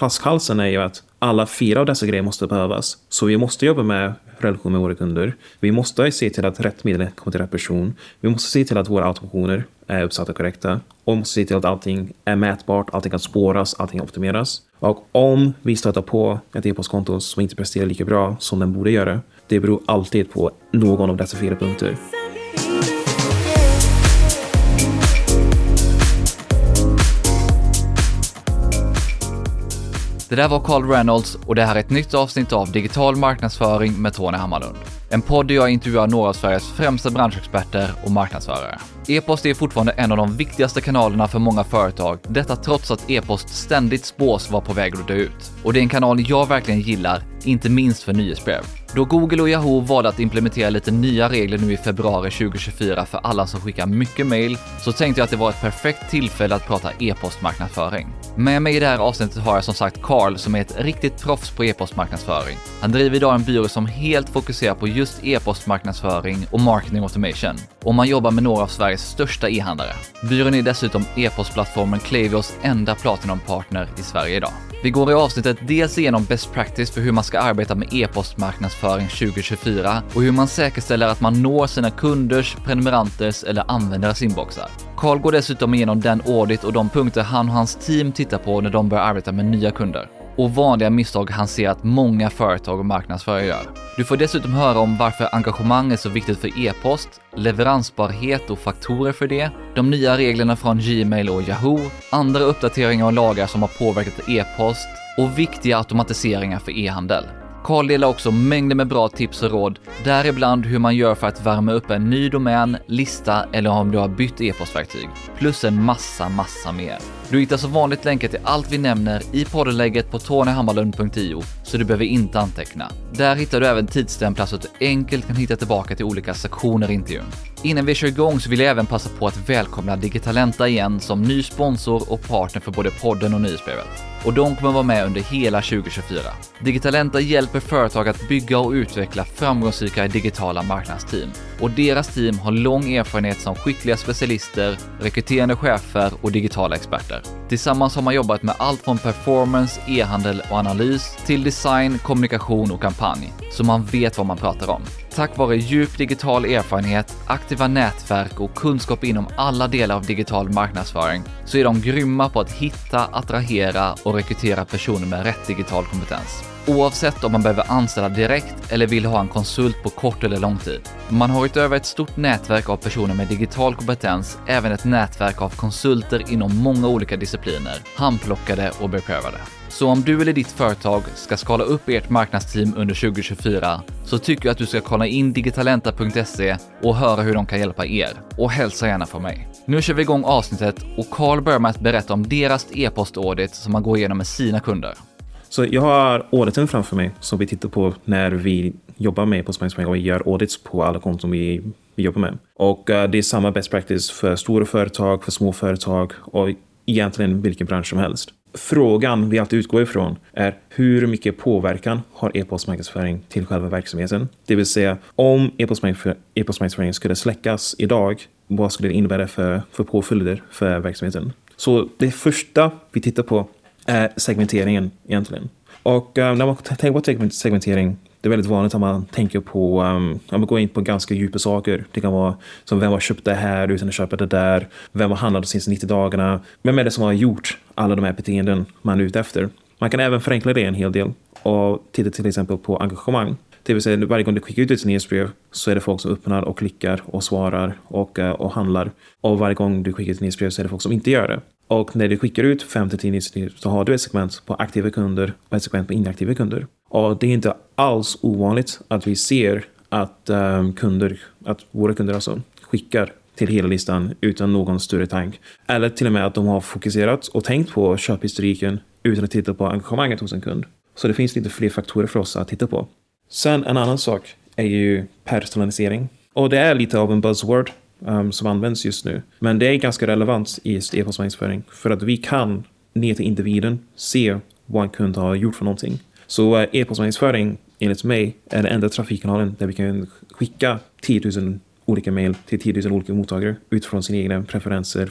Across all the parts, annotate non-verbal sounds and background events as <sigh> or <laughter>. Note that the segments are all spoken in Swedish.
flaskhalsen är ju att alla fyra av dessa grejer måste behövas. Så vi måste jobba med relation med våra kunder. Vi måste se till att rätt medel kommer till rätt person. Vi måste se till att våra automationer är uppsatta korrekta. Och vi måste se till att allting är mätbart, allting kan spåras, allting optimeras. Och om vi stöter på ett e-postkonto som inte presterar lika bra som den borde göra, det beror alltid på någon av dessa fyra punkter. Det där var Carl Reynolds och det här är ett nytt avsnitt av Digital marknadsföring med Tony Hammarlund. En podd där jag intervjuar några av Sveriges främsta branschexperter och marknadsförare. E-post är fortfarande en av de viktigaste kanalerna för många företag, detta trots att e-post ständigt spås vara på väg att dö ut. Och det är en kanal jag verkligen gillar, inte minst för nyhetsbrev. Då Google och Yahoo valde att implementera lite nya regler nu i februari 2024 för alla som skickar mycket mail, så tänkte jag att det var ett perfekt tillfälle att prata e-postmarknadsföring. Med mig i det här avsnittet har jag som sagt Carl som är ett riktigt proffs på e-postmarknadsföring. Han driver idag en byrå som helt fokuserar på just e-postmarknadsföring och marketing automation. Och man jobbar med några av Sveriges största e-handlare. Byrån är dessutom e-postplattformen Klavios enda Platinum-partner i Sverige idag. Vi går i avsnittet dels igenom best practice för hur man ska arbeta med e-postmarknadsföring 2024 och hur man säkerställer att man når sina kunders, prenumeranters eller användares inboxar. Carl går dessutom igenom den audit och de punkter han och hans team tittar på när de börjar arbeta med nya kunder och vanliga misstag han ser att många företag och marknadsförare gör. Du får dessutom höra om varför engagemang är så viktigt för e-post, leveransbarhet och faktorer för det, de nya reglerna från Gmail och Yahoo, andra uppdateringar och lagar som har påverkat e-post och viktiga automatiseringar för e-handel. Karl delar också mängder med bra tips och råd, däribland hur man gör för att värma upp en ny domän, lista eller om du har bytt e-postverktyg. Plus en massa, massa mer. Du hittar som vanligt länkar till allt vi nämner i poddenlägget på tonyhammarlund.io, så du behöver inte anteckna. Där hittar du även tidsstämplar så att du enkelt kan hitta tillbaka till olika sektioner i intervjun. Innan vi kör igång så vill jag även passa på att välkomna Digitalenta igen som ny sponsor och partner för både podden och nyhetsbrevet. Och de kommer vara med under hela 2024. Digitalenta hjälper företag att bygga och utveckla framgångsrika digitala marknadsteam. Och deras team har lång erfarenhet som skickliga specialister, rekryterande chefer och digitala experter. Tillsammans har man jobbat med allt från performance, e-handel och analys till design, kommunikation och kampanj, så man vet vad man pratar om. Tack vare djup digital erfarenhet, aktiva nätverk och kunskap inom alla delar av digital marknadsföring så är de grymma på att hitta, attrahera och rekrytera personer med rätt digital kompetens. Oavsett om man behöver anställa direkt eller vill ha en konsult på kort eller lång tid. Man har utöver ett stort nätverk av personer med digital kompetens även ett nätverk av konsulter inom många olika discipliner, handplockade och beprövade. Så om du eller ditt företag ska skala upp ert marknadsteam under 2024 så tycker jag att du ska kolla in digitalenta.se och höra hur de kan hjälpa er. Och hälsa gärna från mig. Nu kör vi igång avsnittet och Carl börjar med att berätta om deras e-post som man går igenom med sina kunder. Så jag har auditen framför mig som vi tittar på när vi jobbar med på Spansk och gör audits på alla konton vi, vi jobbar med. Och uh, det är samma best practice för stora företag, för små företag och egentligen vilken bransch som helst. Frågan vi alltid utgår ifrån är hur mycket påverkan har e-postmarknadsföring till själva verksamheten? Det vill säga om e-postmarknadsföring skulle släckas idag, vad skulle det innebära för, för påföljder för verksamheten? Så det första vi tittar på är segmenteringen egentligen. Och um, när man tänker på segmentering, det är väldigt vanligt att man tänker på, ehm, um, att man går in på ganska djupa saker. Det kan vara som vem har köpt det här utan att köpa det där? Vem har handlat de senaste 90 dagarna? Vem är det som har gjort alla de här beteenden man är ute efter? Man kan även förenkla det en hel del och titta till exempel på engagemang. Det vill säga varje gång du skickar ut ett nyhetsbrev så är det folk som öppnar och klickar och svarar och, eh, och handlar. Och varje gång du skickar ett nyhetsbrev så är det folk som inte gör det. Och när du skickar ut 5 till 10 så har du ett segment på aktiva kunder och ett segment på inaktiva kunder. Och det är inte alls ovanligt att vi ser att um, kunder, att våra kunder alltså skickar till hela listan utan någon större tank. Eller till och med att de har fokuserat och tänkt på köphistoriken utan att titta på engagemanget hos en kund. Så det finns lite fler faktorer för oss att titta på. Sen en annan sak är ju personalisering. Och det är lite av en buzzword um, som används just nu. Men det är ganska relevant i e-postmarknadsföring för att vi kan ner till individen se vad en kund har gjort för någonting. Så eh, uh, e-postmarknadsföring enligt mig är den enda trafikkanalen där vi kan skicka 10 000 olika mejl till 10 000 olika mottagare utifrån sina egna preferenser,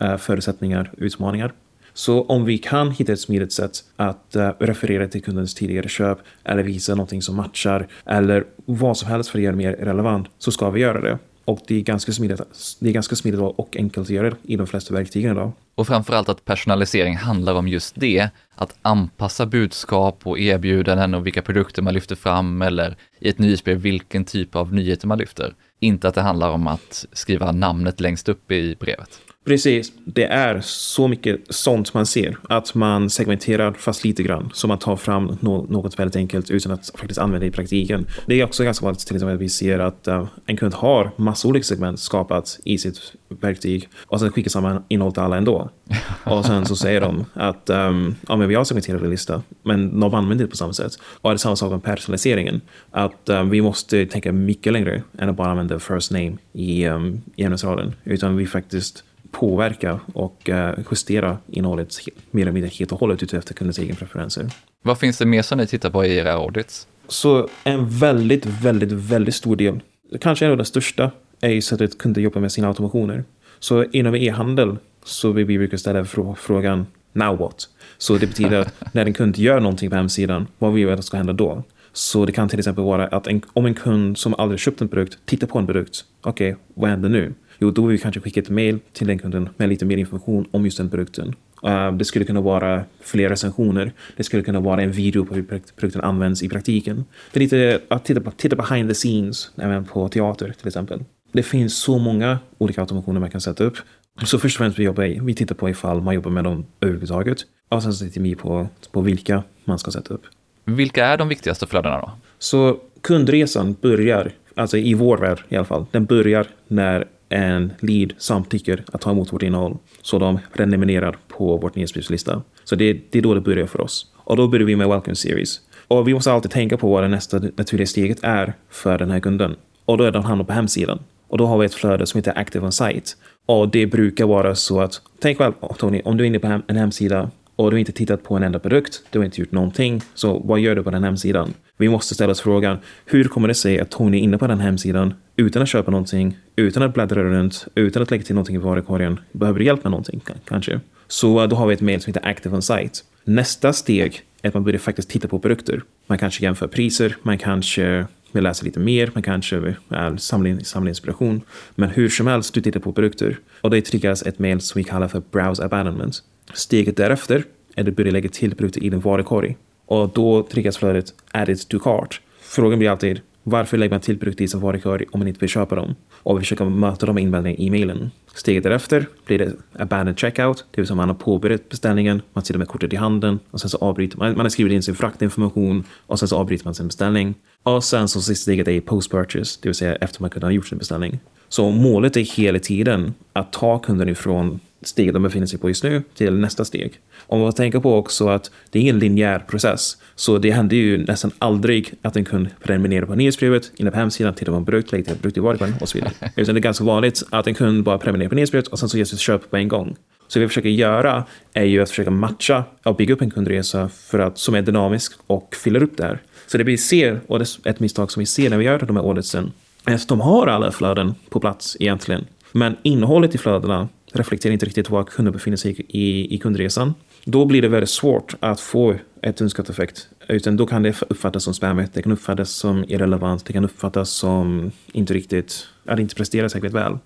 eh, förutsättningar, utmaningar. Så om vi kan hitta ett smidigt sätt att eh, referera till kundens tidigare köp eller visa någonting som matchar eller vad som helst för att göra det mer relevant så ska vi göra det. Och det är ganska smidigt, det är ganska smidigt och enkelt att göra det i de flesta verktygen idag. Och framförallt att personalisering handlar om just det, att anpassa budskap och erbjudanden och vilka produkter man lyfter fram eller i ett nyhetsbrev vilken typ av nyheter man lyfter. Inte att det handlar om att skriva namnet längst upp i brevet. Precis. Det är så mycket sånt man ser. Att man segmenterar fast lite grann. Så man tar fram något väldigt enkelt utan att faktiskt använda det i praktiken. Det är också ganska vanligt till exempel att vi ser att uh, en kund har massa olika segment skapat i sitt verktyg och sen skickar samma innehåll till alla ändå. <laughs> och sen så säger de att um, ja, men vi har segmenterade lista, men de använder det på samma sätt. Och det är samma sak med personaliseringen. Att um, vi måste tänka mycket längre än att bara använda first name i, um, i ämnesraden. Utan vi faktiskt påverka och eh, justera innehållet mer eller mindre helt och hållet utefter kundens egen preferenser. Vad finns det mer som ni tittar på i era audits? Så en väldigt, väldigt, väldigt stor del, kanske en av de största, är ju sättet kunder jobbar med sina automationer. Så inom e-handel så vi brukar ställa frågan now what? Så det betyder att <laughs> när en kund gör någonting på hemsidan, vad vill vi att ska hända då? Så det kan till exempel vara att en, om en kund som aldrig köpt en produkt tittar på en produkt, okej, okay, vad händer nu? Jo, då vill vi kanske skicka ett mail till den kunden med lite mer information om just den produkten. Uh, det skulle kunna vara fler recensioner. Det skulle kunna vara en video på hur produkten används i praktiken. Det är lite att titta, på, titta behind the scenes, även på teater till exempel. Det finns så många olika automationer man kan sätta upp. Så först och främst vi jobbar, vi tittar på ifall man jobbar med dem överhuvudtaget. Och sen så tittar vi på, på vilka man ska sätta upp. Vilka är de viktigaste flödena då? Så kundresan börjar, alltså i vår värld i alla fall, den börjar när en lead samtycker att ta emot vårt innehåll. Så de prenumererar på vårt nyhetsbrevslista. Så det, det är då det börjar för oss. Och då börjar vi med Welcome Series. Och vi måste alltid tänka på vad det nästa naturliga steget är för den här kunden. Och då är den hamnar på hemsidan. Och då har vi ett flöde som heter Active on Site. Och det brukar vara så att, tänk väl Tony, om du är inne på en hemsida och du har inte tittat på en enda produkt, du har inte gjort någonting, så vad gör du på den hemsidan? Vi måste ställa oss frågan, hur kommer det sig att Tony är inne på den hemsidan utan att köpa någonting, utan att bläddra runt, utan att lägga till någonting i varukorgen? Behöver du hjälp med någonting kanske? Så eh, då har vi ett mail som heter Active on Site. Nästa steg är att man börjar faktiskt titta på produkter. Man kanske jämför priser, man kanske vill läsa lite mer, man kanske vill eh, samla, samla inspiration. Men hur som helst, du tittar på produkter. Och det triggas ett mail som vi kallar för Browse Abandonment. Steget därefter är att du börjar lägga till produkter i din varukorg. Och då triggas flödet Added to cart. Frågan blir alltid varför lägger man till produkter i sin om man inte vill köpa dem? Och vi försöker möta de invändningarna i mailen. Steget därefter blir det abandoned checkout, det vill säga man har påbörjat beställningen, man sitter med kortet i handen och sen så avbryter man. Man har skrivit in sin fraktinformation och sen så avbryter man sin beställning. Och sen så sista steget är post purchase, det vill säga efter man kunnat ha gjort sin beställning. Så målet är hela tiden att ta kunden ifrån steg de befinner sig på just nu till nästa steg. Om man tänker på också att det är ingen linjär process, så det händer ju nästan aldrig att en kund prenumererar på nyhetsbrevet, inne på hemsidan, tittar på en produkt, lägger till en produkt i varukorgen och så vidare. <laughs> Utan det är ganska vanligt att en kund bara prenumererar på nyhetsbrevet och sen så ges ett köp på en gång. Så det vi försöker göra är ju att försöka matcha och bygga upp en kundresa för att, som är dynamisk och fyller upp det här. Så det vi ser, och det är ett misstag som vi ser när vi gör de här auditsen, är att de har alla flöden på plats egentligen. Men innehållet i flödena reflekterar inte riktigt var kunden befinner sig i, i kundresan. Då blir det väldigt svårt att få ett önskat effekt. Utan då kan det uppfattas som spammigt, det kan uppfattas som irrelevant, det kan uppfattas som inte riktigt, att inte prestera särskilt väl.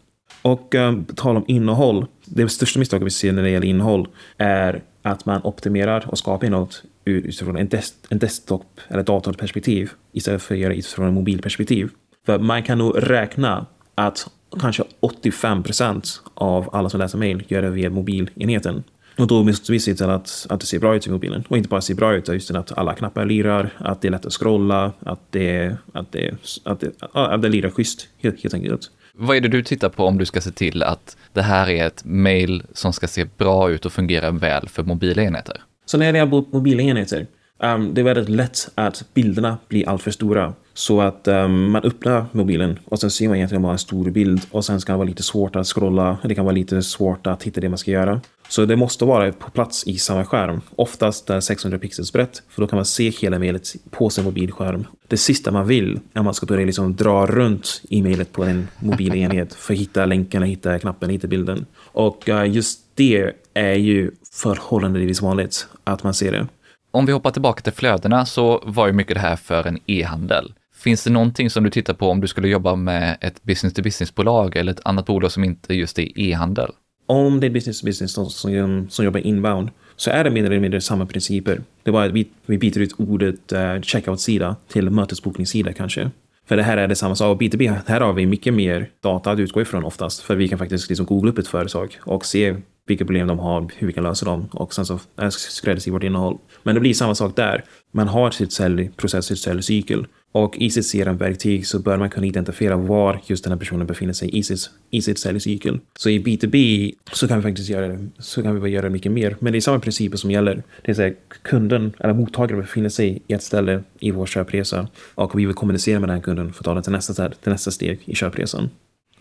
Och um, tal om innehåll, det största misstaget vi ser när det gäller innehåll är att man optimerar och skapar innehåll utifrån en, des en desktop eller datorperspektiv istället för att göra utifrån en mobilperspektiv. För man kan nog räkna att kanske 85 procent av alla som läser mail gör det via mobilenheten. Och då måste vi se till att, att det ser bra ut i mobilen. Och inte bara se bra ut, utan att alla knappar lirar, att det är lätt att scrolla, att det, att det, att det, att det lirar schysst, helt, helt enkelt. Vad är det du tittar på om du ska se till att det här är ett mail som ska se bra ut och fungera väl för mobila enheter? Så när det gäller mobila enheter, um, det är väldigt lätt att bilderna blir alltför stora. Så att um, man öppnar mobilen och sen ser man egentligen bara en stor bild och sen ska det vara lite svårt att scrolla. Det kan vara lite svårt att hitta det man ska göra. Så det måste vara på plats i samma skärm. Oftast 600 pixels brett, för då kan man se hela mejlet på sin mobilskärm. Det sista man vill är att man ska börja liksom dra runt i mejlet på en mobil enhet för att hitta länken, hitta knappen, hitta bilden. Och uh, just det är ju förhållandevis vanligt att man ser det. Om vi hoppar tillbaka till flödena så var ju mycket det här för en e-handel. Finns det någonting som du tittar på om du skulle jobba med ett business-to-business-bolag eller ett annat bolag som inte just är e-handel? Om det är business to business som, som jobbar inbound så är det mer eller mindre samma principer. Det är bara att vi, vi byter ut ordet uh, checkout-sida till mötesbokningssida kanske. För det här är det samma sak. B2B, här har vi mycket mer data att utgå ifrån oftast. För vi kan faktiskt liksom googla upp ett företag och se vilka problem de har, hur vi kan lösa dem och sen så eh, skräddarsy vårt innehåll. Men det blir samma sak där. Man har sitt säljprocess, sitt säljcykel och i sitt CRM-verktyg så bör man kunna identifiera var just den här personen befinner sig i sitt, i sitt säljcykel. Så i B2B så kan vi faktiskt göra det, så kan vi göra mycket mer. Men det är samma principer som gäller. Det är så kunden eller mottagaren befinner sig i ett ställe i vår köpresa och vi vill kommunicera med den kunden för att ta den till nästa, till nästa steg i köpresan.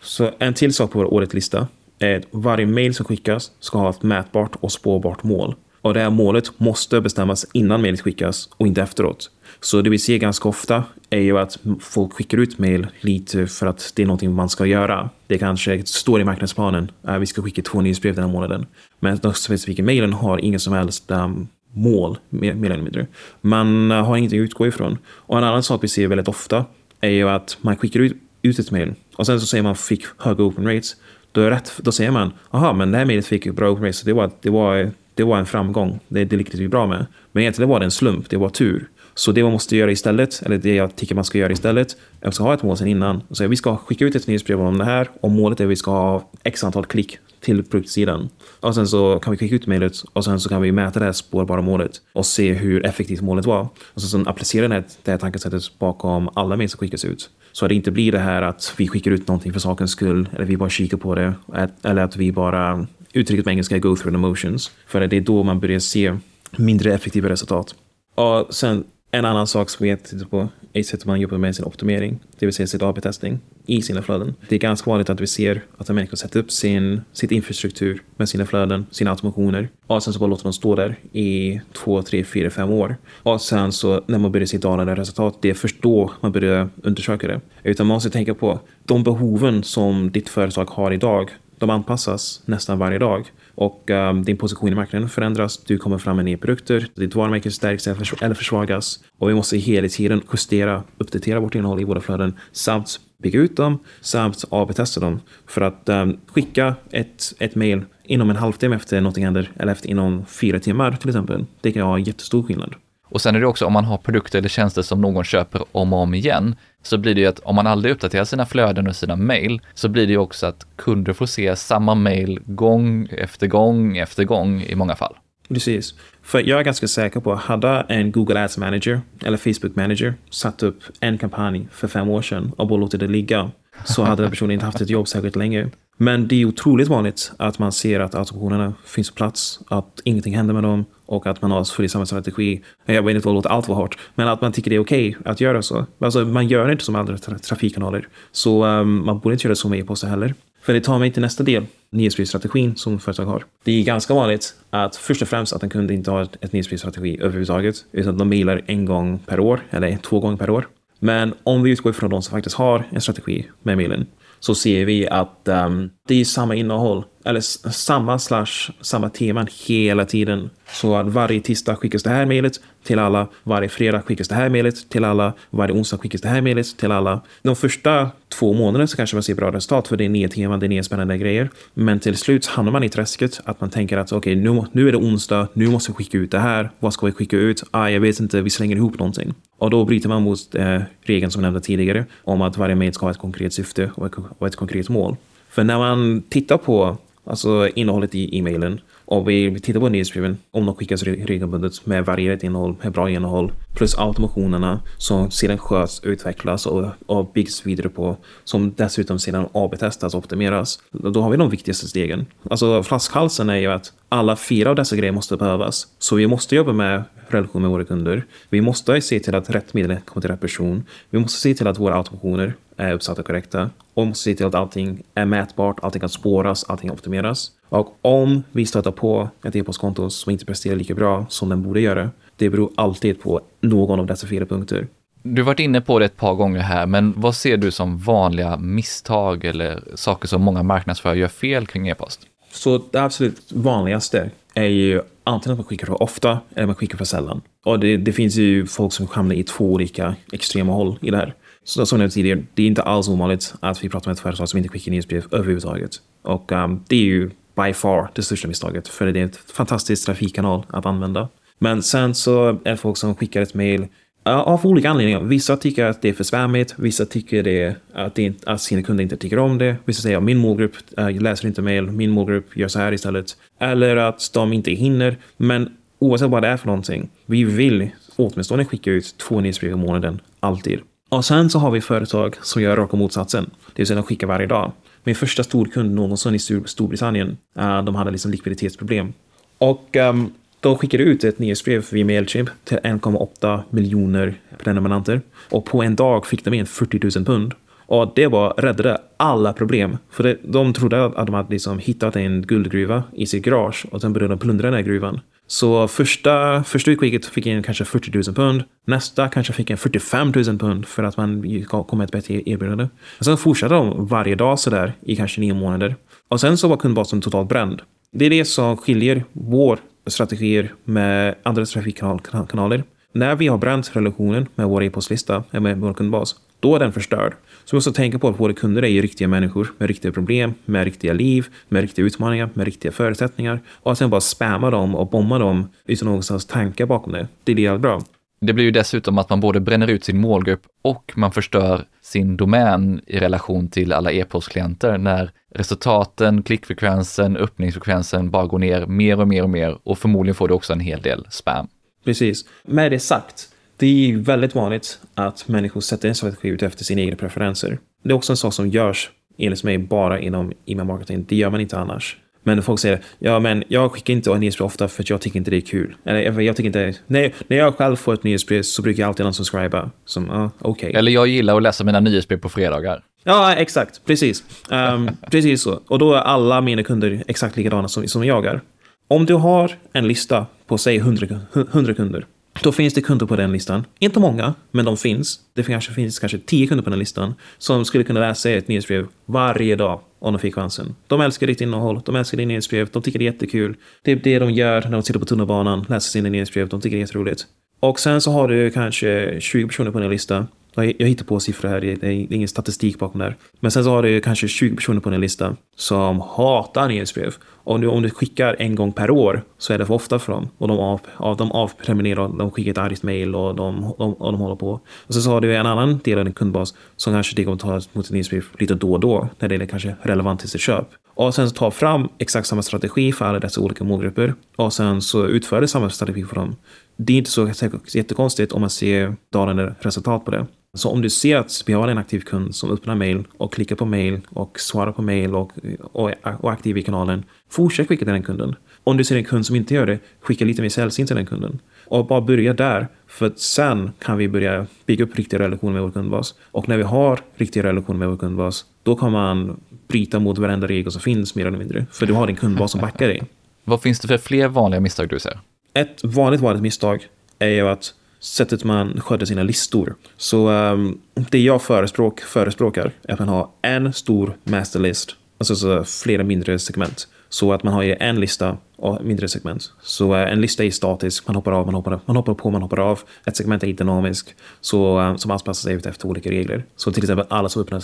Så en till sak på vår åretlista är att varje mail som skickas ska ha ett mätbart och spårbart mål. Och det här målet måste bestämmas innan mejlet skickas och inte efteråt. Så det vi ser ganska ofta är ju att folk skickar ut mejl lite för att det är någonting man ska göra. Det kanske står i marknadsplanen att vi ska skicka två nyhetsbrev den här månaden. Men de specifika mejlen har ingen som helst um, mål, mer, eller mindre. Man eh, har ingenting att utgå ifrån. Och en annan sak vi ser väldigt ofta är ju att man skickar ut, ut ett mejl och sen så säger man fick höga open rates. Då, är rätt, då säger man, aha, men det här mejlet fick bra open rates, så det var, det var det var en framgång. Det, det lyckades vi bra med. Men egentligen var det en slump. Det var tur. Så det man måste göra istället, eller det jag tycker man ska göra istället, är att ha ett mål sen innan. Och säga, vi ska skicka ut ett nyhetsbrev om det här och målet är att vi ska ha x antal klick till produktsidan. Och sen så kan vi skicka ut mejlet och sen så kan vi mäta det här spårbara målet och se hur effektivt målet var. Och sen så applicera det här, det här tankesättet bakom alla mejl som skickas ut. Så att det inte blir det här att vi skickar ut någonting för sakens skull eller vi bara kikar på det eller att vi bara uttrycket på engelska go through the motions. För det är då man börjar se mindre effektiva resultat. Och sen en annan sak som vi tittar på är sättet man jobbar med sin optimering, det vill säga sitt AB-testning i sina flöden. Det är ganska vanligt att vi ser att en människa sätter upp sin sitt infrastruktur med sina flöden, sina automationer och sen så bara låter de stå där i två, tre, fyra, fem år. Och sen så när man börjar se dalande resultat, det är först då man börjar undersöka det. Utan man måste tänka på de behoven som ditt företag har idag de anpassas nästan varje dag och um, din position i marknaden förändras. Du kommer fram med nya produkter, ditt varumärke stärks eller försvagas och vi måste hela tiden justera, uppdatera vårt innehåll i våra flöden samt bygga ut dem samt AB-testa dem för att um, skicka ett, ett mejl inom en halvtimme efter någonting händer eller efter inom fyra timmar till exempel. Det kan ha jättestor skillnad. Och sen är det också om man har produkter eller tjänster som någon köper om och om igen, så blir det ju att om man aldrig uppdaterar sina flöden och sina mejl så blir det ju också att kunder får se samma mejl gång efter gång efter gång i många fall. Precis. För jag är ganska säker på att hade en Google Ads Manager eller Facebook Manager satt upp en kampanj för fem år sedan och bara låtit det ligga så hade den personen inte haft ett jobb särskilt länge. Men det är otroligt vanligt att man ser att automationerna finns på plats, att ingenting händer med dem och att man har följer samma strategi. Jag vet inte vad det låter allt vara hårt, men att man tycker det är okej okay att göra så. Alltså, man gör inte som andra tra trafikkanaler, så um, man borde inte göra så med e-post heller. För det tar mig till nästa del, nyhetsbrevsstrategin som företag har. Det är ganska vanligt att först och främst att en kund inte har ett nyhetsbrevsstrategi överhuvudtaget, utan de mejlar en gång per år eller två gånger per år. Men om vi utgår från de som faktiskt har en strategi med mejlen så ser vi att um, det är samma innehåll, eller samma slash samma teman hela tiden. Så att varje tisdag skickas det här mejlet till alla, varje fredag skickas det här mejlet till alla, varje onsdag skickas det här mejlet till alla. De första två månaderna så kanske man ser bra resultat för det är nya teman, det är nya spännande grejer. Men till slut hamnar man i träsket att man tänker att okej, okay, nu, nu är det onsdag, nu måste vi skicka ut det här. Vad ska vi skicka ut? Ah, jag vet inte, vi slänger ihop någonting. Och då bryter man mot eh, regeln som jag nämnde tidigare om att varje mejl ska ha ett konkret syfte och ett, och ett konkret mål. För när man tittar på alltså innehållet i e-mailen och vi tittar på nyhetsbreven, om de skickas regelbundet med varierat innehåll, med bra innehåll, plus automationerna som sedan sköts, utvecklas och, och byggs vidare på, som dessutom sedan AB-testas och optimeras. Då har vi de viktigaste stegen. Alltså flaskhalsen är ju att alla fyra av dessa grejer måste behövas. Så vi måste jobba med relation med våra kunder. Vi måste se till att rätt medel kommer till rätt person. Vi måste se till att våra automationer är uppsatta korrekta. Och måste se till att allting är mätbart, allting kan spåras, allting optimeras. Och om vi stöter på ett e-postkonto som inte presterar lika bra som den borde göra, det beror alltid på någon av dessa fyra punkter. Du har varit inne på det ett par gånger här, men vad ser du som vanliga misstag eller saker som många marknadsförare gör fel kring e-post? Så det absolut vanligaste är ju antingen att man skickar för ofta eller man skickar för sällan. Och det, det finns ju folk som hamnar i två olika extrema håll i det här. Så som jag tidigare, det är inte alls ovanligt att vi pratar med ett företag som inte skickar nyhetsbrev överhuvudtaget. Och um, det är ju by far det största misstaget, för det är en fantastisk trafikkanal att använda. Men sen så är det folk som skickar ett mejl av olika anledningar. Vissa tycker att det är för svämmigt, vissa tycker det att, det, att sina kunder inte tycker om det. Vissa säger att min målgrupp äh, läser inte mejl, min målgrupp gör så här istället. Eller att de inte hinner. Men oavsett vad det är för någonting, vi vill åtminstone skicka ut två nyhetsbrev i månaden, alltid. Och sen så har vi företag som gör raka motsatsen, det vill säga de skickar varje dag. Min första storkund någonsin i Storbritannien, eh, de hade liksom likviditetsproblem. Och um, de skickade ut ett nyhetsbrev via Mailchimp till 1,8 miljoner prenumeranter. Och på en dag fick de in 40 000 pund. Och det var räddade alla problem. För det, de trodde att de hade liksom hittat en guldgruva i sitt garage och sen började de plundra den här gruvan. Så första, första utskicket fick in kanske 40 000 pund. Nästa kanske fick in 45 000 pund för att man kom med ett bättre erbjudande. Och sen fortsatte de varje dag sådär i kanske nio månader. Och sen så var kundbasen totalt bränd. Det är det som skiljer vår strategier med andra trafikkanaler. När vi har bränt relationen med vår e-postlista, med vår kundbas, då är den förstörd. Så vi måste tänka på att våra kunder är ju riktiga människor med riktiga problem, med riktiga liv, med riktiga utmaningar, med riktiga förutsättningar. Och att sen bara spamma dem och bomba dem utan någon slags tankar bakom det. Det är det bra. Det blir ju dessutom att man både bränner ut sin målgrupp och man förstör sin domän i relation till alla e-postklienter när resultaten, klickfrekvensen, öppningsfrekvensen bara går ner mer och mer och mer och förmodligen får du också en hel del spam. Precis. Med det sagt, det är väldigt vanligt att människor sätter en strategi efter sina egna preferenser. Det är också en sak som görs enligt mig bara inom e-mail marketing. Det gör man inte annars. Men folk säger, ja men jag skickar inte nyhetsbrev ofta för att jag tycker inte det är kul. Eller jag tycker inte, nej, när jag själv får ett nyhetsbrev så brukar jag alltid unsubscriba. Som, uh, okej. Okay. Eller jag gillar att läsa mina nyhetsbrev på fredagar. Ja, exakt. Precis. Um, <laughs> precis så. Och då är alla mina kunder exakt likadana som, som jag är. Om du har en lista på, säg 100, 100 kunder då finns det kunder på den listan. Inte många, men de finns. Det kanske finns kanske tio kunder på den listan som skulle kunna läsa ett nyhetsbrev varje dag om de fick chansen. De älskar ditt innehåll, de älskar ditt nyhetsbrev, de tycker det är jättekul. Det är det de gör när de sitter på tunnelbanan, läser sina nyhetsbrev, de tycker det är jätteroligt. Och sen så har du kanske 20 personer på din lista jag hittar på siffror här, det är ingen statistik bakom det här. Men sen så har du kanske 20 personer på din lista som hatar nyhetsbrev. Och nu, om du skickar en gång per år så är det för ofta för dem. Och de, av, av, de avprenumererar, de skickar ett argt mail och de, de, och de håller på. Och sen så har du en annan del av din kundbas som kanske det kommer ta emot ett nyhetsbrev lite då och då, när det är kanske relevant till sitt köp. Och sen så ta fram exakt samma strategi för alla dessa olika målgrupper. Och sen så utför du samma strategi för dem. Det är inte så jättekonstigt om man ser dalande resultat på det. Så om du ser att vi har en aktiv kund som öppnar mail och klickar på mail och svarar på mail och, och, och aktiv i kanalen, fortsätt skicka till den kunden. Om du ser en kund som inte gör det, skicka lite mer sällsynt till den kunden. Och bara börja där, för sen kan vi börja bygga upp riktiga relationer med vår kundbas. Och när vi har riktiga relationer med vår kundbas, då kan man bryta mot varenda regel som finns mer eller mindre. För du har din kundbas som backar dig. <laughs> Vad finns det för fler vanliga misstag du ser? Ett vanligt vanligt misstag är ju att sättet man sköter sina listor. Så um, det jag förespråk, förespråkar är att man har en stor masterlist, alltså så flera mindre segment. Så att man har en lista och mindre segment. Så eh, en lista är statisk, man hoppar av, man hoppar, man hoppar på, man hoppar av. Ett segment är dynamisk, så, ehm, som anpassar sig efter olika regler. Så till exempel alla som uppnår,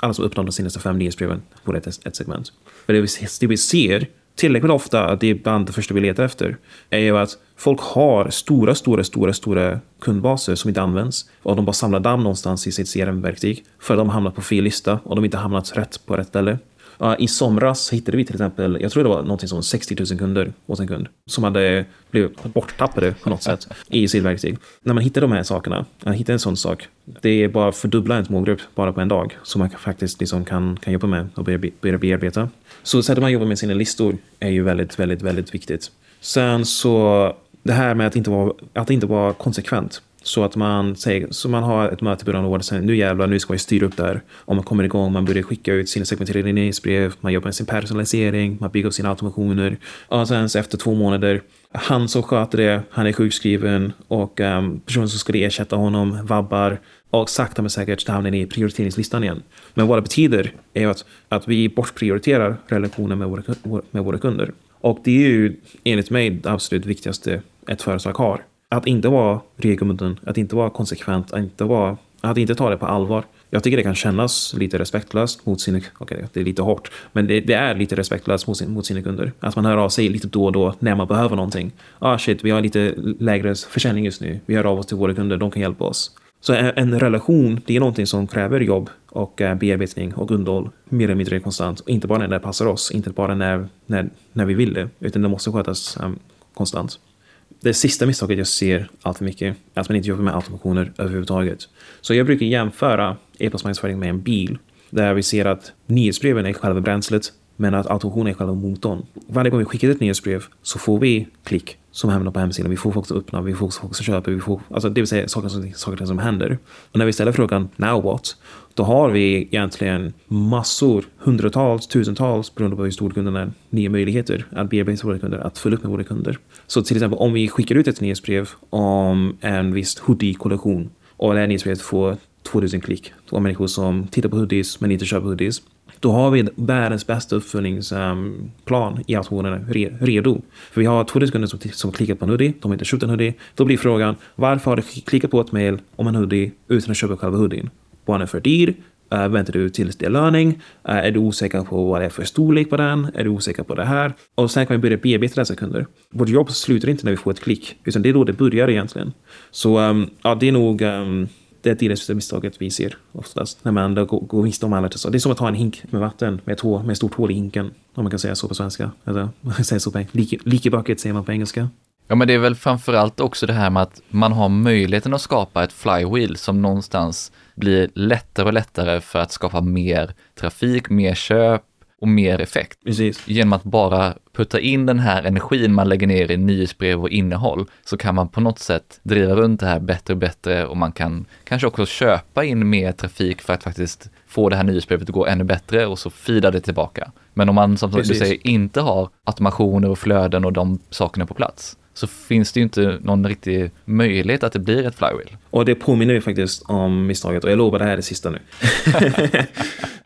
alla som de senaste fem nyhetsbreven får ett, ett segment. För det vi, det vi ser tillräckligt ofta att det är bland det första vi letar efter är ju att folk har stora, stora, stora, stora kundbaser som inte används och de bara samlar damm någonstans i sitt CRM-verktyg för att de hamnat på fel lista och de inte hamnat rätt på rätt ställe. I somras hittade vi till exempel, jag tror det var någonting som 60 000 kunder hos en kund som hade blivit borttappade på något sätt i sitt verktyg. När man hittar de här sakerna, att hitta en sån sak, det är bara att fördubbla ens målgrupp bara på en dag som man faktiskt liksom kan, kan jobba med och börja, börja bearbeta. Så sättet man jobbar med sina listor är ju väldigt, väldigt, väldigt viktigt. Sen så det här med att inte vara, att inte vara konsekvent. Så att man, säger, så man har ett möte i början av året sen, nu jävlar, nu ska vi styra upp det här. Man kommer igång, man börjar skicka ut sina segmenterade nyhetsbrev, man jobbar med sin personalisering, man bygger upp sina automationer. Och sen så efter två månader, han som sköter det, han är sjukskriven och um, personen som ska ersätta honom vabbar och sakta men säkert hamnar ni i prioriteringslistan igen. Men vad det betyder är att, att vi bortprioriterar relationen med våra, med våra kunder. Och det är ju enligt mig det absolut viktigaste ett företag har. Att inte vara regelbunden, att inte vara konsekvent, att inte, vara, att inte ta det på allvar. Jag tycker det kan kännas lite respektlöst mot sina, okej okay, det är lite hårt, men det, det, är lite respektlöst mot, sin, mot sina kunder. Att man hör av sig lite då och då när man behöver någonting. Ah shit, vi har lite lägre försäljning just nu. Vi hör av oss till våra kunder, de kan hjälpa oss. Så en relation, det är någonting som kräver jobb och eh, bearbetning och underhåll mer eller mindre konstant. Och inte bara när det passar oss, inte bara när, när, när vi vill det, utan det måste skötas um, konstant. Det sista misstaget jag ser allt för mycket är att man inte jobbar med automationer överhuvudtaget. Så jag brukar jämföra e-postmarknadsföring med en bil där vi ser att nyhetsbreven är själva bränslet men att automationen är själva motorn. Varje gång vi skickar ett nyhetsbrev så får vi klick som hamnar på hemsidan. Vi får folk som öppnar, vi får folk som köper, vi får, alltså det vill säga saker som, saker som händer. Och när vi ställer frågan now what? Då har vi egentligen massor, hundratals, tusentals, beroende på hur stor kunden är, nya möjligheter att bearbeta våra kunder, att följa upp med våra kunder. Så till exempel om vi skickar ut ett nyhetsbrev om en viss hoodie-kollektion och det här nyhetsbrevet får 2000 klick. Två människor som tittar på hoodies men inte köper hoodies. Då har vi världens bästa uppföljningsplan i automationen redo. För vi har 2000 kunder som, som klickat på en hoodie, de har inte köpt en hoodie. Då blir frågan, varför har du klickat på ett mail om en hoodie utan att köpa själva hoodien? Var för dyr? Uh, väntar du tills det är löning? Uh, är du osäker på vad det är för storlek på den? Är du osäker på det här? Och sen kan vi börja bearbeta dessa kunder. Vårt jobb slutar inte när vi får ett klick, utan det är då det börjar egentligen. Så um, ja, det är nog um, det största misstaget vi ser oftast. När man går, går miste om alla Det är som att ta en hink med vatten med ett, hål, med ett stort hål i hinken. Om man kan säga så på svenska. Eller <laughs> säga så på Leaky bucket säger man på engelska. Ja, men det är väl framförallt också det här med att man har möjligheten att skapa ett flywheel som någonstans blir lättare och lättare för att skapa mer trafik, mer köp, och mer effekt. Precis. Genom att bara putta in den här energin man lägger ner i nyhetsbrev och innehåll så kan man på något sätt driva runt det här bättre och bättre och man kan kanske också köpa in mer trafik för att faktiskt få det här nyhetsbrevet att gå ännu bättre och så fida det tillbaka. Men om man som Precis. du säger inte har automationer och flöden och de sakerna på plats så finns det ju inte någon riktig möjlighet att det blir ett flywheel. Och det påminner ju faktiskt om misstaget och jag lovar det här är det sista nu. <laughs>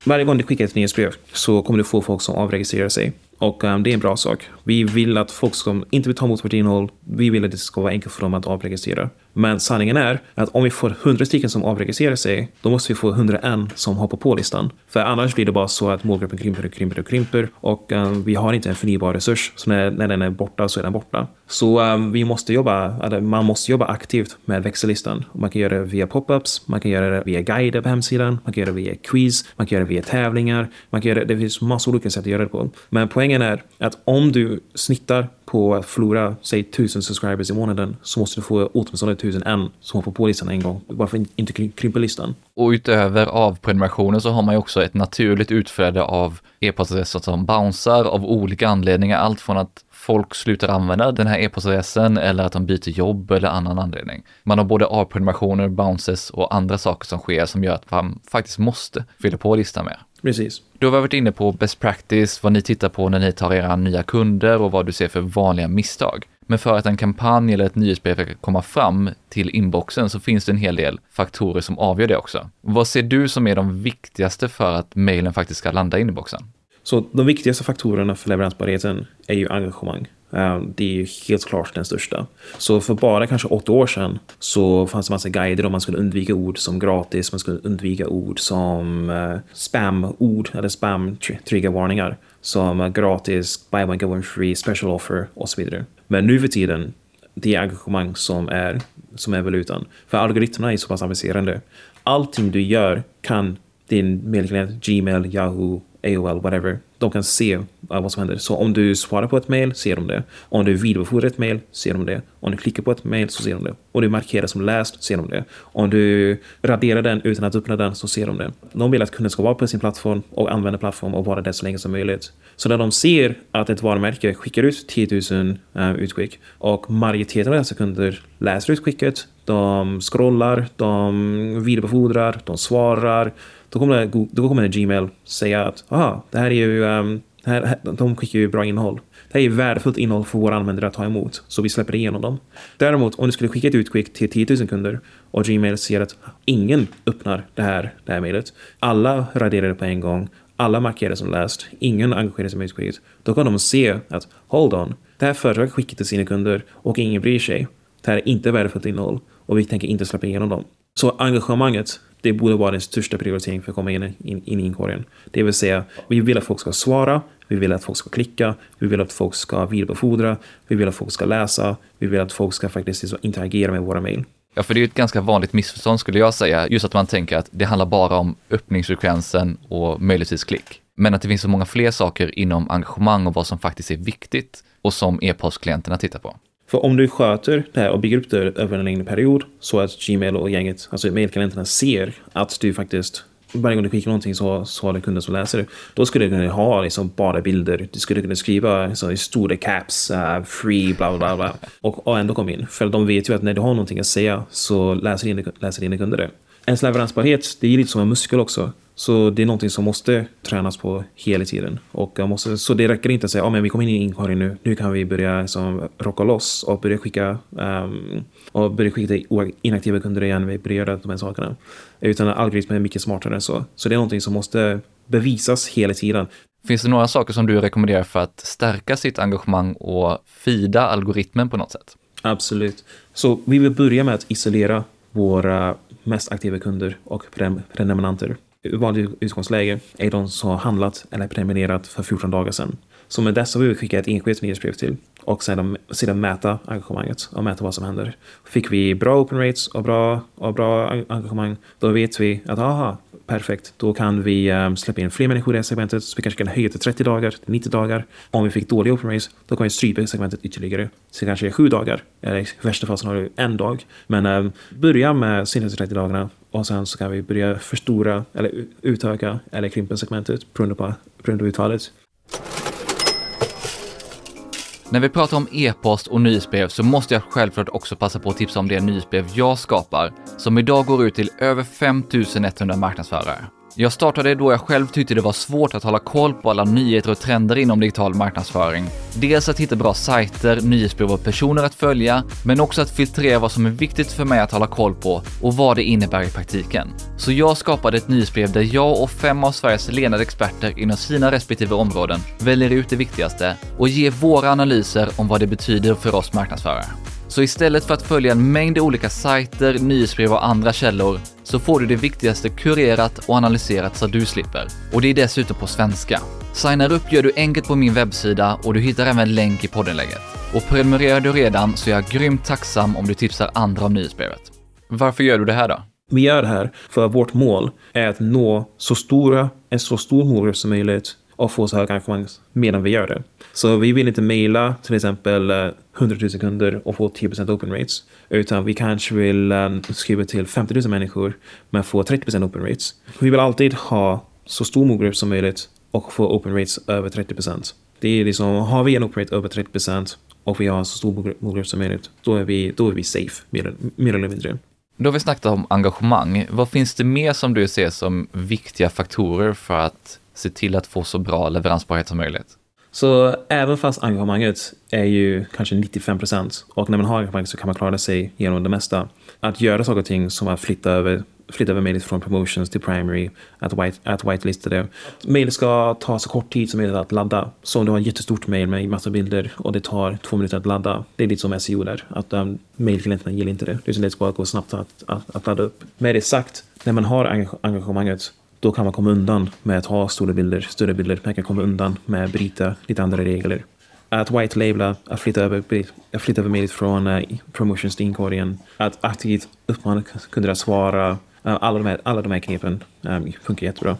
Varje gång du skickar ett nyhetsbrev så kommer du få folk som avregistrerar sig. Och um, det är en bra sak. Vi vill att folk som inte vill ta emot vårt innehåll, vi vill att det ska vara enkelt för dem att avregistrera. Men sanningen är att om vi får 100 stycken som avregistrerar sig, då måste vi få 101 som hoppar på listan. För annars blir det bara så att målgruppen krymper och krymper och krymper och um, vi har inte en förnybar resurs. Så när, när den är borta så är den borta. Så um, vi måste jobba, eller man måste jobba aktivt med växellistan. Man kan göra det via pop-ups, man kan göra det via guider på hemsidan, man kan göra det via quiz, man kan göra det via tävlingar, man kan göra det, det finns massor olika sätt att göra det på. Men poängen är att om du snittar på att förlora, säg tusen subscribers i månaden så måste du få åtminstone tusen en som hoppar på listan en gång. Varför inte krympa listan. Och utöver avprenumerationen så har man ju också ett naturligt utflöde av e-postadresser som bouncear av olika anledningar. Allt från att folk slutar använda den här e-postadressen eller att de byter jobb eller annan anledning. Man har både avprenumerationer, bounces och andra saker som sker som gör att man faktiskt måste fylla på listan mer. Precis. Du har varit inne på best practice, vad ni tittar på när ni tar era nya kunder och vad du ser för vanliga misstag. Men för att en kampanj eller ett nyhetsbrev ska komma fram till inboxen så finns det en hel del faktorer som avgör det också. Vad ser du som är de viktigaste för att mejlen faktiskt ska landa i inboxen? Så de viktigaste faktorerna för leveransbarheten är ju engagemang. Eh, det är ju helt klart den största. Så för bara kanske åtta år sedan så fanns det massa guider om man skulle undvika ord som gratis, man skulle undvika ord som eh, spam-ord eller spam-triggervarningar som gratis, buy one get one free, special offer och så vidare. Men nu för tiden, det är engagemang som är, som är valutan. För algoritmerna är så pass avancerade. Allting du gör kan din mailklient, Gmail, Yahoo, AOL, whatever, de kan se eh, vad som händer. Så om du svarar på ett mail ser de det. Om du vidarebefordrar ett mail ser de det. Om du klickar på ett mail så ser de det. Om du markerar som läst ser de det. Om du raderar den utan att öppna den så ser de det. De vill att kunden ska vara på sin plattform och använda plattformen och vara där så länge som möjligt. Så när de ser att ett varumärke skickar ut 10 000 uh, utskick och majoriteten av dessa kunder läser utskicket, de scrollar, de vidarebefordrar, de svarar. Då kommer, då kommer Gmail säga att aha, det här är ju, um, här, de skickar ju bra innehåll. Det här är värdefullt innehåll för våra användare att ta emot, så vi släpper igenom dem. Däremot, om du skulle skicka ett utskick till 10 000 kunder och Gmail ser att ingen öppnar det här, det här mejlet. Alla raderar det på en gång. Alla markerar som läst. Ingen engagerar sig med utskicket. Då kan de se att hold on, det här företaget skickar till sina kunder och ingen bryr sig. Det här är inte värdefullt innehåll och vi tänker inte släppa igenom dem. Så engagemanget, det borde vara den största prioriteringen för att komma in, in, in i inkorgen. Det vill säga, vi vill att folk ska svara, vi vill att folk ska klicka, vi vill att folk ska vidarebefordra, vi vill att folk ska läsa, vi vill att folk ska faktiskt liksom interagera med våra mejl. Ja, för det är ju ett ganska vanligt missförstånd skulle jag säga, just att man tänker att det handlar bara om öppningsfrekvensen och möjligtvis klick. Men att det finns så många fler saker inom engagemang och vad som faktiskt är viktigt och som e-postklienterna tittar på. För om du sköter det här och bygger upp det över en längre period så att Gmail och gänget, alltså mejlkalendrarna ser att du faktiskt varje gång du skickar någonting så, så har du kunder som läser det. Då skulle du kunna ha liksom bara bilder. Du skulle kunna skriva så, i stora caps, uh, free, bla bla bla. Och, och ändå komma in. För de vet ju att när du har någonting att säga så läser dina, läser dina kunder det. Ens leveransbarhet, det är lite som en muskel också. Så det är någonting som måste tränas på hela tiden. Och måste, så det räcker inte att säga att oh, vi kommer in i inkorgen nu, nu kan vi börja liksom, rocka loss och börja skicka um, och börja skicka till inaktiva kunder igen, vi börjar göra de här sakerna. Utan algoritmen är mycket smartare än så. Så det är någonting som måste bevisas hela tiden. Finns det några saker som du rekommenderar för att stärka sitt engagemang och fida algoritmen på något sätt? Absolut. Så vi vill börja med att isolera våra mest aktiva kunder och prenumeranter vanligt utgångsläge är de som har handlat eller prenumererat för 14 dagar sedan. Så med dessa vill vi skicka ett enskilt nyhetsbrev till och sedan, sedan mäta engagemanget och mäta vad som händer. Fick vi bra open rates och bra, och bra engagemang, då vet vi att aha, perfekt, då kan vi um, släppa in fler människor i det segmentet. Så vi kanske kan höja till 30 dagar, till 90 dagar. Om vi fick dåliga open rates, då kan vi strypa segmentet ytterligare. Så kanske 7 dagar, eller i värsta fall har du en dag. Men um, börja med senaste 30 dagarna och sen så kan vi börja förstora eller utöka eller krympa segmentet beroende på, beroende på utfallet. När vi pratar om e-post och nyhetsbrev så måste jag självklart också passa på att tipsa om det nyhetsbrev jag skapar, som idag går ut till över 5100 marknadsförare. Jag startade då jag själv tyckte det var svårt att hålla koll på alla nyheter och trender inom digital marknadsföring. Dels att hitta bra sajter, nyhetsbrev och personer att följa, men också att filtrera vad som är viktigt för mig att hålla koll på och vad det innebär i praktiken. Så jag skapade ett nyhetsbrev där jag och fem av Sveriges ledande experter inom sina respektive områden väljer ut det viktigaste och ger våra analyser om vad det betyder för oss marknadsförare. Så istället för att följa en mängd olika sajter, nyhetsbrev och andra källor så får du det viktigaste kurerat och analyserat så du slipper. Och det är dessutom på svenska. Signar upp gör du enkelt på min webbsida och du hittar även länk i poddenlägget. Och prenumererar du redan så är jag grymt tacksam om du tipsar andra om nyhetsbrevet. Varför gör du det här då? Vi gör det här för vårt mål är att nå så stora, en så stor målgrupp som möjligt och få så hög engagemang medan vi gör det. Så vi vill inte mejla till exempel eh, 100 000 kunder och få 10% open rates. Utan vi kanske vill eh, skriva till 50 000 människor men få 30% open rates. Vi vill alltid ha så stor målgrupp som möjligt och få open rates över 30%. Det är liksom, har vi en open rate över 30% och vi har så stor målgrupp som möjligt, då är vi, då är vi safe, mer, mer eller mindre. Då har vi snackat om engagemang. Vad finns det mer som du ser som viktiga faktorer för att se till att få så bra leveransbarhet som möjligt? Så även fast engagemanget är ju kanske 95 procent och när man har engagemang så kan man klara sig genom det mesta. Att göra saker och ting som att flytta över flytta över mejlet från promotions till primary, att, white, att whitelista det. Mejlet ska ta så kort tid som möjligt att ladda. Så om du har ett jättestort mejl med massa bilder och det tar två minuter att ladda, det är lite som SEO där. Att um, mejlklienterna gillar inte det. Det ska bara gå snabbt att, att, att ladda upp. Med det sagt, när man har engagemanget då kan man komma undan med att ha stora bilder, större bilder. Man kan komma undan med att bryta lite andra regler. Att white labla, att flytta över, att flytta över mejlet från uh, promotions till inkorgen, att aktivt uppmana kunder att svara. Uh, alla, de här, alla de här knepen um, funkar jättebra.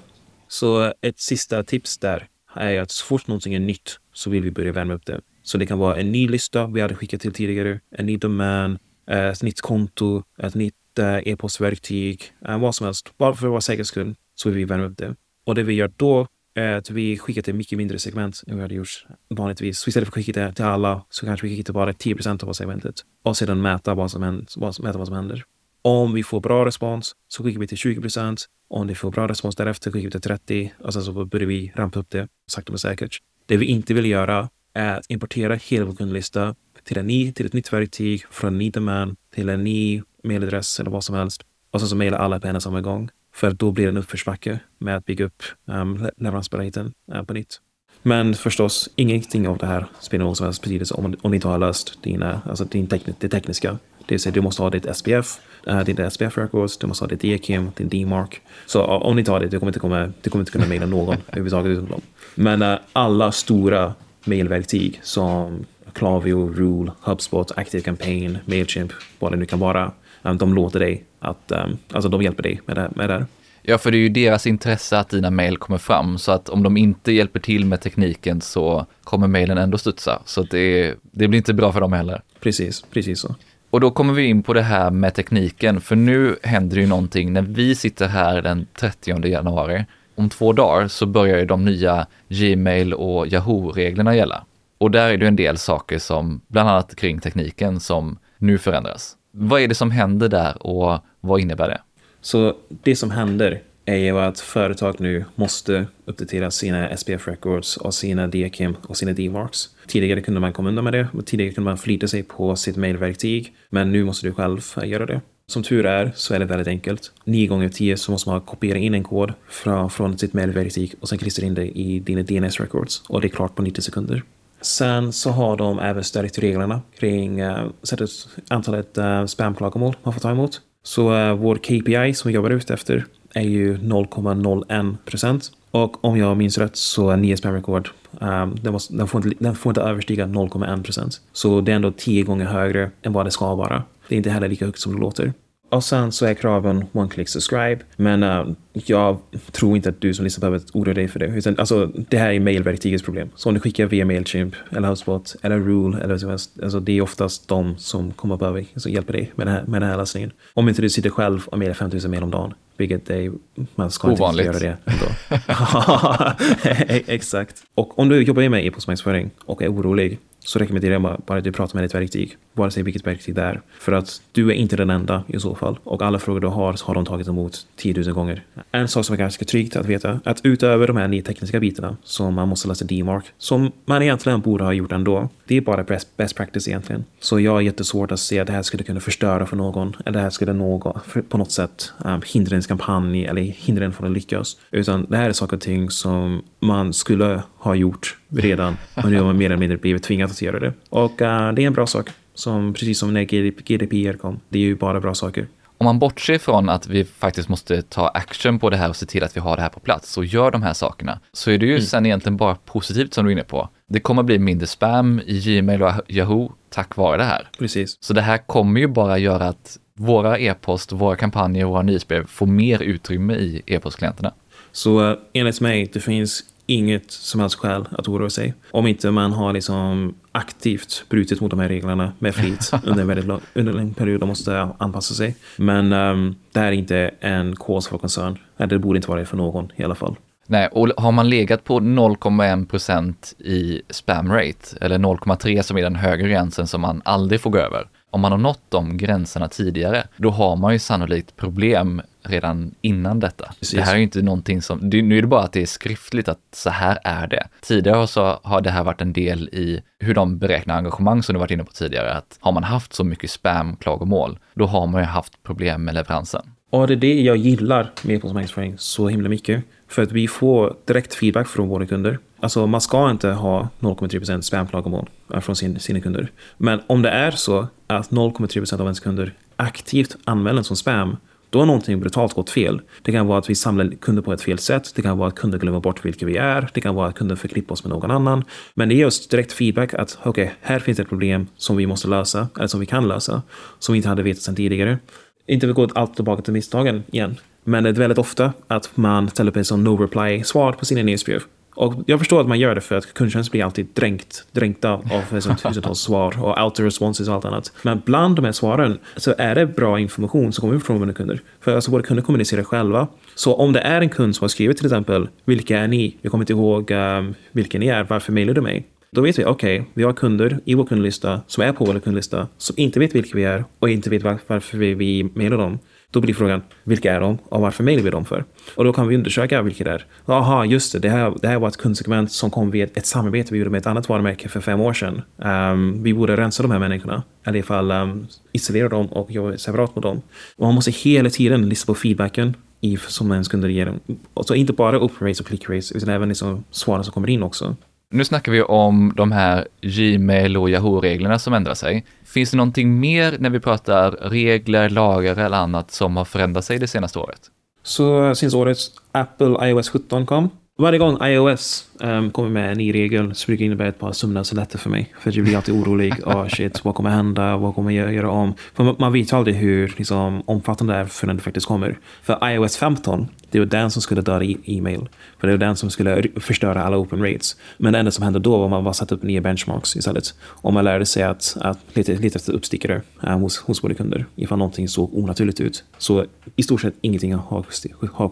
Så ett sista tips där är att så fort någonting är nytt så vill vi börja värma upp det. Så det kan vara en ny lista vi hade skickat till tidigare, en ny domän, ett nytt konto, ett nytt e-postverktyg, vad som helst. Bara för att vara säker skull så vill vi värma upp det. Och det vi gör då är att vi skickar till mycket mindre segment än vi hade gjort vanligtvis. Så istället för att skicka det till alla så kanske vi skickar till bara 10 procent av segmentet och sedan mäta vad som händer. Mäta vad som händer. Om vi får bra respons så skickar vi till 20 procent. Om vi får bra respons därefter skickar vi till 30 och sen så börjar vi rampa upp det sakta men säkert. Det vi inte vill göra är att importera hela vår kundlista till, en ny, till ett nytt verktyg från en ny domän till en ny mailadress eller vad som helst och sen så mejlar alla på en och samma gång. För då blir det en uppförsbacke med att bygga upp ehm, um, leveransbarheten uh, eh, på nytt. Men förstås, ingenting av det här spelar någon som helst betydelse om, om du inte har löst dina, eh, alltså din tekn det tekniska. Det vill säga, du måste ha ditt SPF, uh, eh, ditt SPF records, du måste ha ditt EKIM, din DMARC. Så uh, om du inte har det, du kommer inte, komma, du kommer inte kunna mejla någon <laughs> överhuvudtaget dem. Men uh, alla stora mejlverktyg som Clavio, Rule, HubSpot, ActiveCampaign, Mailchimp, vad det nu kan vara. Um, de låter dig att, um, alltså de hjälper dig med det, med det Ja, för det är ju deras intresse att dina mejl kommer fram, så att om de inte hjälper till med tekniken så kommer mejlen ändå studsa. Så det, det blir inte bra för dem heller. Precis, precis så. Och då kommer vi in på det här med tekniken, för nu händer ju någonting när vi sitter här den 30 januari. Om två dagar så börjar ju de nya Gmail och Yahoo-reglerna gälla. Och där är det en del saker som, bland annat kring tekniken, som nu förändras. Vad är det som händer där och vad innebär det? Så det som händer är ju att företag nu måste uppdatera sina SPF records och sina DKIM och sina DMARCs. Tidigare kunde man komma undan med det. Tidigare kunde man förlita sig på sitt mailverktyg. Men nu måste du själv göra det. Som tur är så är det väldigt enkelt. Nio gånger tio så måste man kopiera in en kod från, från sitt mailverktyg och sen klistra in det i dina DNS records. Och det är klart på 90 sekunder. Sen så har de även stärkt reglerna kring uh, antalet uh, spamklagomål man får ta emot. Så uh, vår KPI som vi jobbar ut efter är ju 0,01 procent. Och om jag minns rätt så är 9 spam record, um, den, den, får inte, den får inte överstiga 0,1 procent. Så det är ändå tio gånger högre än vad det ska vara. Det är inte heller lika högt som det låter. Och sen så är kraven one click subscribe. Men uh, jag tror inte att du som lyssnar behöver oroa dig för det. Utan, alltså, det här är mailverktygets problem. Så om du skickar via Mailchimp eller HubSpot eller Rule eller så helst, alltså, det är oftast de som kommer behöva alltså, hjälpa dig med, det här, med den här lösningen. Om inte du sitter själv och mejlar 5000 mejl om dagen. Vilket är, man ska Ovanligt. inte göra det ändå. <laughs> <laughs> Exakt. Och om du jobbar med e-postmarknadsföring och är orolig så rekommenderar jag bara att du pratar med ditt verktyg, vare sig vilket verktyg det är. För att du är inte den enda i så fall. Och alla frågor du har så har de tagit emot 10 000 gånger. En sak som är ganska tryggt att veta, att utöver de här nio tekniska bitarna som man måste läsa D-mark som man egentligen borde ha gjort ändå, det är bara best, best practice egentligen. Så jag har jättesvårt att se att det här skulle kunna förstöra för någon, eller det här skulle någon, på något sätt um, hindra ens kampanj eller hindra en från att lyckas. Utan det här är saker och ting som man skulle ha gjort redan men nu har man mer eller mindre blivit tvingad göra det. Och uh, det är en bra sak. Som, precis som när GDPR kom. Det är ju bara bra saker. Om man bortser från att vi faktiskt måste ta action på det här och se till att vi har det här på plats och gör de här sakerna, så är det ju mm. sen egentligen bara positivt som du är inne på. Det kommer bli mindre spam i Gmail och Yahoo tack vare det här. Precis. Så det här kommer ju bara göra att våra e-post, våra kampanjer och våra nyhetsbrev får mer utrymme i e-postklienterna. Så uh, enligt mig, det finns inget som helst skäl att oroa sig. Om inte man har liksom aktivt brutit mot de här reglerna med flit <laughs> under en väldigt lång, under en period och måste anpassa sig. Men um, det här är inte en cause for concern. Det borde inte vara det för någon i alla fall. Nej, och har man legat på 0,1 procent i spam rate, eller 0,3 som är den högre gränsen som man aldrig får gå över, om man har nått de gränserna tidigare, då har man ju sannolikt problem redan innan detta. Precis. Det här är ju inte någonting som, nu är det bara att det är skriftligt att så här är det. Tidigare så har det här varit en del i hur de beräknar engagemang som du varit inne på tidigare, att har man haft så mycket spam-klagomål, då har man ju haft problem med leveransen. Och det är det jag gillar med e-postmarknadsföring så himla mycket. För att vi får direkt feedback från våra kunder. Alltså man ska inte ha 0,3% spamklagomål från sin, sina kunder. Men om det är så att 0,3% av ens kunder aktivt anmäler som spam, då har någonting brutalt gått fel. Det kan vara att vi samlar kunder på ett fel sätt. Det kan vara att kunder glömmer bort vilka vi är. Det kan vara att kunder förknippar oss med någon annan. Men det ger oss direkt feedback att okej, okay, här finns ett problem som vi måste lösa, eller som vi kan lösa, som vi inte hade vetat sedan tidigare. Inte vill gå allt tillbaka till misstagen igen. Men det är väldigt ofta att man ställer upp en sån no reply-svar på sina nyhetsbrev. Och jag förstår att man gör det för att kundtjänst blir alltid dränkt, dränkta av liksom <laughs> tusentals svar och auto-responses och allt annat. Men bland de här svaren så är det bra information som kommer från våra kunder. För alltså våra kunder kommunicerar själva. Så om det är en kund som har skrivit till exempel, vilka är ni? Jag kommer inte ihåg um, vilka ni är, varför mejlar du mig? Då vet vi, okej, okay, vi har kunder i vår kundlista som är på vår kundlista som inte vet vilka vi är och inte vet varför vi, vi mejlar dem. Då blir frågan, vilka är de och varför mejlar vi dem för? Och då kan vi undersöka vilka det är. Jaha, just det, det här, det här var ett kundsegment som kom via ett, samarbete vi gjorde med ett annat varumärke för fem år sedan. Um, vi borde rensa de här människorna, eller i fall um, isolera dem och jobba separat med dem. Och man måste hela tiden lyssna på feedbacken i, som ens kunder ger. Och inte bara open rates och click rates, utan även liksom svaren som kommer in också. Nu snackar vi om de här Gmail och Yahoo-reglerna som ändrar sig. Finns det någonting mer när vi pratar regler, lagar eller annat som har förändrat sig det senaste året? Så eh, sen årets Apple iOS 17 kom varje gång iOS um, kommer med en ny regel så brukar det innebära ett par sömnlösa för mig. För jag blir alltid orolig. oh, <laughs> shit, vad kommer hända? Vad kommer jag göra om? För man vet aldrig hur liksom, omfattande det är förrän det faktiskt kommer. För iOS 15, det var den som skulle döda e-mail. För det var den som skulle förstöra alla open rates. Men det enda som hände då var att man bara satte upp nya benchmarks istället. Och man lärde sig att, att leta, leta efter uppstickare um, hos, hos våra kunder. Ifall någonting såg onaturligt ut. Så i stort sett ingenting har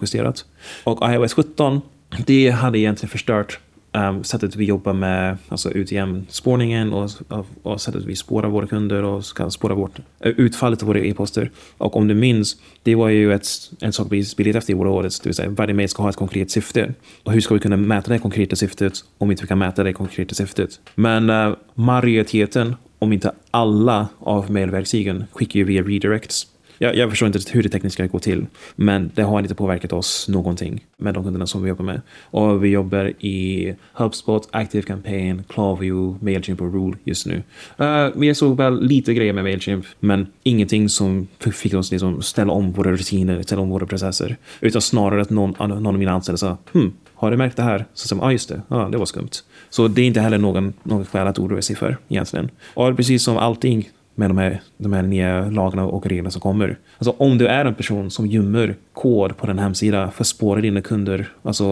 justerat. Och iOS 17 det hade egentligen förstört um, sättet vi jobbar med alltså UTM-spårningen och, och, och, sättet vi spårar våra kunder och ska spåra vårt, eh, utfallet av våra e-poster. Och om du minns, det var ju ett, en sak vi spelade efter i våra audits, det vill säga varje mejl ska ha ett konkret syfte. Och hur ska vi kunna mäta det konkreta syftet om inte vi kan mäta det konkreta syftet? Men uh, majoriteten, om inte alla av mejlverktygen skickar ju via redirects. Jag, jag, förstår inte hur det tekniskt ska gå till, men det har inte påverkat oss någonting med de kunderna som vi jobbar med. Och vi jobbar i HubSpot, Active Campaign, Klarview, Mailchimp och Rule just nu. Uh, vi såg väl lite grejer med Mailchimp, men ingenting som fick oss liksom ställa om våra rutiner, ställa om våra processer. Utan snarare att någon, någon av mina anställda sa, hmm, har du märkt det här? Så sa ja ah, just det, ah, det var skumt. Så det är inte heller någon, något skäl att oroa sig för egentligen. Och precis som allting med de här, de här nya lagarna och reglerna som kommer. Alltså om du är en person som gömmer kod på den hemsida för att spåra dina kunder, alltså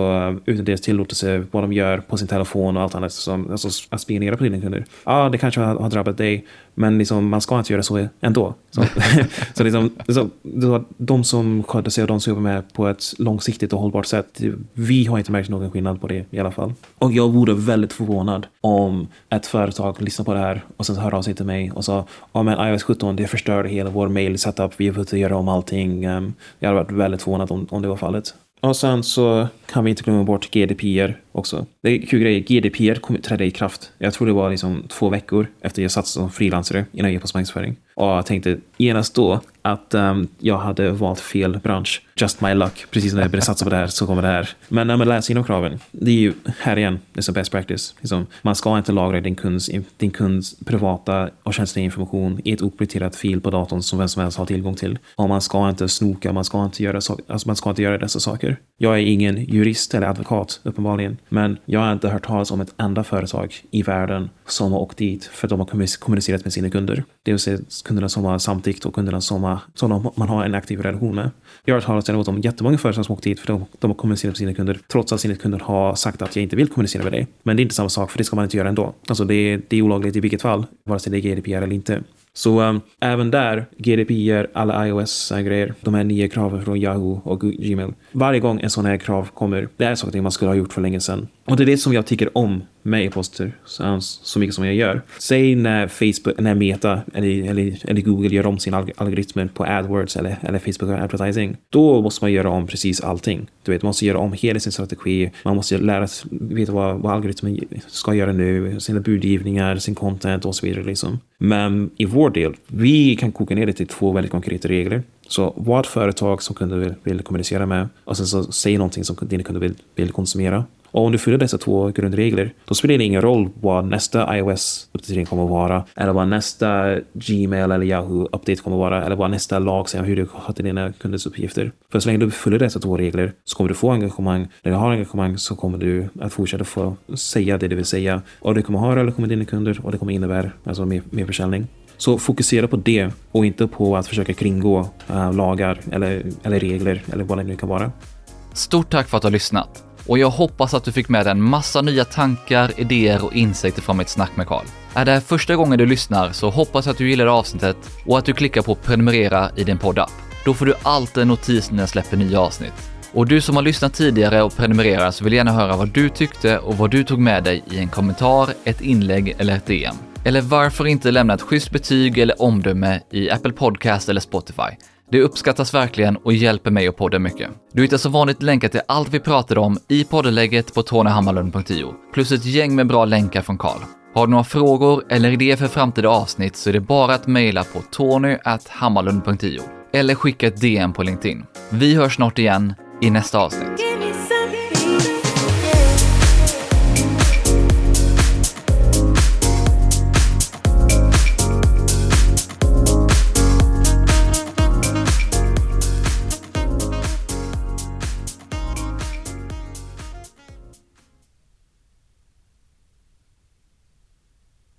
utan deras tillåtelse, vad de gör på sin telefon och allt annat, som, alltså att spionera på dina kunder. Ja, det kanske har, har drabbat dig, men liksom, man ska inte göra så ändå. Så, <laughs> så, liksom, så, de som sköter sig och de som jobbar med på ett långsiktigt och hållbart sätt, vi har inte märkt någon skillnad på det i alla fall. Och jag vore väldigt förvånad om ett företag lyssnar på det här och sen hör av sig till mig och sa ja men iOS 17 det förstörde hela vår mail setup, vi har fått göra om allting. Um, jag hade varit väldigt förvånad om, om det var fallet. Och sen så kan vi inte glömma bort GDPR också. Det är kul grej. GDPR kom, trädde i kraft. Jag tror det var liksom två veckor efter jag satt som frilansare innan jag gick på marknadsföring. Och jag tänkte genast då att um, jag hade valt fel bransch. Just my luck. Precis när jag började satsa på det här så kommer det här. Men när man läser inom kraven, det är ju här igen, det är som best practice. Liksom, man ska inte lagra din kunds, din kunds privata och känsliga information i ett oprioriterat fil på datorn som vem som helst har tillgång till. Och man ska inte snoka, man ska inte göra, so alltså man ska inte göra dessa saker. Jag är ingen jurist eller advokat, uppenbarligen. Men jag har inte hört talas om ett enda företag i världen som har åkt dit för att de har kommunicerat med sina kunder. Det vill säga kunderna som har samtyckt och kunderna som, har, som man har en aktiv relation med. Jag har hört talas om jättemånga företag som åkte hit för de, de har kommunicerat med sina kunder trots att sina kunder har sagt att jag inte vill kommunicera med dig. Men det är inte samma sak för det ska man inte göra ändå. Alltså det, det är olagligt i vilket fall, vare sig det är GDPR eller inte. Så um, även där, GDPR, alla iOS-grejer, de här nya kraven från Yahoo och Gmail. Varje gång en sån här krav kommer, det är saker man skulle ha gjort för länge sedan. Och det är det som jag tycker om med e-poster så, så mycket som jag gör. Säg när Facebook, när Meta eller, eller, eller Google gör om sina algoritmer på AdWords eller, eller Facebook advertising. Då måste man göra om precis allting. Du vet, man måste göra om hela sin strategi. Man måste lära sig veta vad, vad algoritmen ska göra nu, sina budgivningar, sin content och så vidare. Liksom. Men i vår del, vi kan koka ner det till två väldigt konkreta regler. Så vad företag som kunder vill, vill kommunicera med och sen så säg någonting som dina kunder vill, vill konsumera. Och om du följer dessa två grundregler, då spelar det ingen roll vad nästa iOS-uppdatering kommer att vara, eller vad nästa Gmail eller Yahoo-update kommer att vara, eller vad nästa lag säger hur du sköter dina kunders uppgifter. För så länge du följer dessa två regler så kommer du få engagemang. När du har engagemang så kommer du att fortsätta få säga det du vill säga. Och du kommer ha relation med dina kunder och det kommer innebära alltså mer, mer försäljning. Så fokusera på det och inte på att försöka kringgå äh, lagar eller, eller regler eller vad det nu kan vara. Stort tack för att du har lyssnat. Och jag hoppas att du fick med dig en massa nya tankar, idéer och insikter från mitt snack med Karl. Är det här första gången du lyssnar så hoppas jag att du gillar avsnittet och att du klickar på prenumerera i din poddapp. Då får du alltid en notis när jag släpper nya avsnitt. Och du som har lyssnat tidigare och prenumererar så vill gärna höra vad du tyckte och vad du tog med dig i en kommentar, ett inlägg eller ett DM. Eller varför inte lämna ett schysst betyg eller omdöme i Apple Podcast eller Spotify. Det uppskattas verkligen och hjälper mig och podden mycket. Du hittar som vanligt länkar till allt vi pratade om i poddlägget på tonyhammarlund.io, plus ett gäng med bra länkar från Karl. Har du några frågor eller idéer för framtida avsnitt så är det bara att mejla på tony.hammarlund.io eller skicka ett DM på LinkedIn. Vi hörs snart igen i nästa avsnitt.